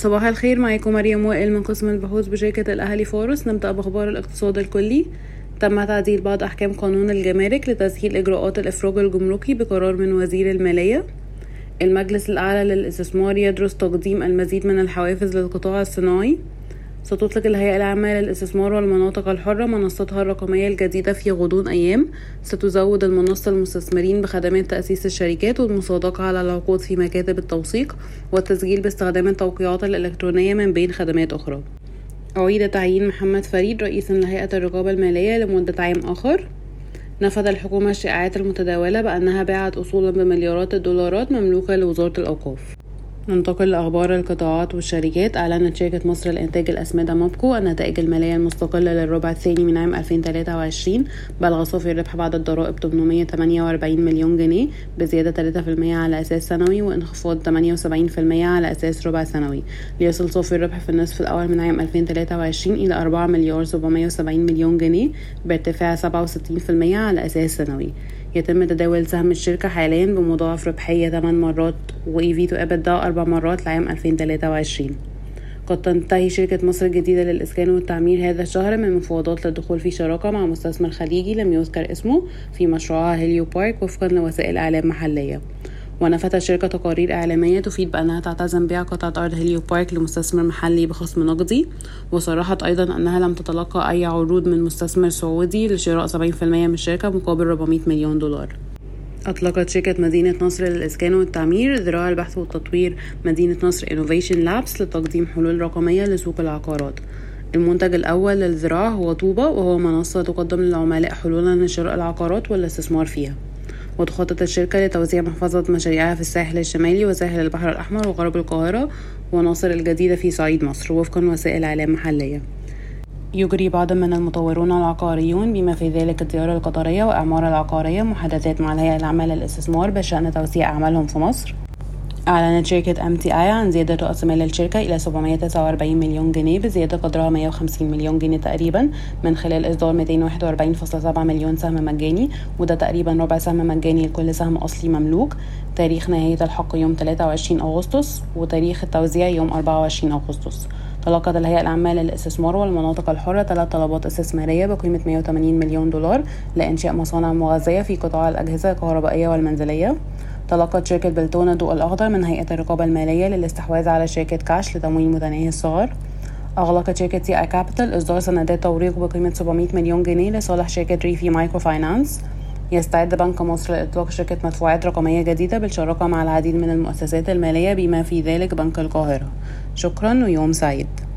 صباح الخير معاكم مريم وائل من قسم البحوث بشركة الأهلي فورس. نبدأ بأخبار الاقتصاد الكلي. تم تعديل بعض أحكام قانون الجمارك لتسهيل إجراءات الإفراج الجمركي بقرار من وزير المالية. المجلس الأعلى للاستثمار يدرس تقديم المزيد من الحوافز للقطاع الصناعي. ستطلق الهيئة العامة للاستثمار والمناطق الحرة منصتها الرقمية الجديدة في غضون أيام. ستزود المنصة المستثمرين بخدمات تأسيس الشركات والمصادقة على العقود في مكاتب التوثيق والتسجيل باستخدام التوقيعات الإلكترونية من بين خدمات أخرى. أعيد تعيين محمد فريد رئيسا لهيئة الرقابة المالية لمدة عام آخر. نفذ الحكومة الشائعات المتداولة بأنها باعت أصولا بمليارات الدولارات مملوكة لوزارة الأوقاف. ننتقل لأخبار القطاعات والشركات أعلنت شركة مصر لإنتاج الأسمدة موبكو النتائج المالية المستقلة للربع الثاني من عام 2023 بلغ صافي الربح بعد الضرائب 848 مليون جنيه بزيادة 3% على أساس سنوي وانخفاض 78% على أساس ربع سنوي. ليصل صافي الربح في النصف الأول من عام 2023 إلى 4 مليار 770 مليون جنيه بارتفاع 67% على أساس سنوي. يتم تداول سهم الشركة حاليا بمضاعف ربحية 8 مرات و EV to EBITDA أربع مرات لعام 2023 قد تنتهي شركة مصر الجديدة للإسكان والتعمير هذا الشهر من مفاوضات للدخول في شراكة مع مستثمر خليجي لم يذكر اسمه في مشروعها هيليو بارك وفقا لوسائل إعلام محلية. ونفت الشركة تقارير إعلامية تفيد بأنها تعتزم بيع قطعة أرض هيليو بارك لمستثمر محلي بخصم نقدي وصرحت أيضا أنها لم تتلقى أي عروض من مستثمر سعودي لشراء 70% من الشركة مقابل 400 مليون دولار. أطلقت شركة مدينة نصر للإسكان والتعمير ذراع البحث والتطوير مدينة نصر Innovation Labs لتقديم حلول رقمية لسوق العقارات. المنتج الأول للذراع هو طوبة وهو منصة تقدم للعملاء حلولا لشراء العقارات والاستثمار فيها. وتخطط الشركة لتوزيع محفظة مشاريعها في الساحل الشمالي وساحل البحر الأحمر وغرب القاهرة وناصر الجديدة في صعيد مصر. وفقا لوسائل إعلام محلية. يجري بعض من المطورون العقاريون بما في ذلك الديار القطرية وإعمار العقارية محادثات مع الهيئة العامة للاستثمار بشأن توسيع أعمالهم في مصر. أعلنت شركة MTI عن زيادة رأس مال الشركة إلى 749 مليون جنيه بزيادة قدرها 150 مليون جنيه تقريبا من خلال إصدار 241.7 مليون سهم مجاني وده تقريبا ربع سهم مجاني لكل سهم أصلي مملوك. تاريخ نهاية الحق يوم 23 أغسطس وتاريخ التوزيع يوم 24 أغسطس. تلقت الهيئة العامة للاستثمار والمناطق الحرة ثلاث طلبات استثمارية بقيمة 180 مليون دولار لإنشاء مصانع مغذية في قطاع الأجهزة الكهربائية والمنزلية. تلقت شركة بلتونة الضوء الأخضر من هيئة الرقابة المالية للاستحواذ على شركة كاش لتمويل متناهي الصغر. أغلقت شركة CI Capital إصدار سندات توريق بقيمة 700 مليون جنيه لصالح شركة Reefy Microfinance يستعد بنك مصر لإطلاق شركة مدفوعات رقمية جديدة بالشراكة مع العديد من المؤسسات المالية بما في ذلك بنك القاهرة. شكرا ويوم سعيد.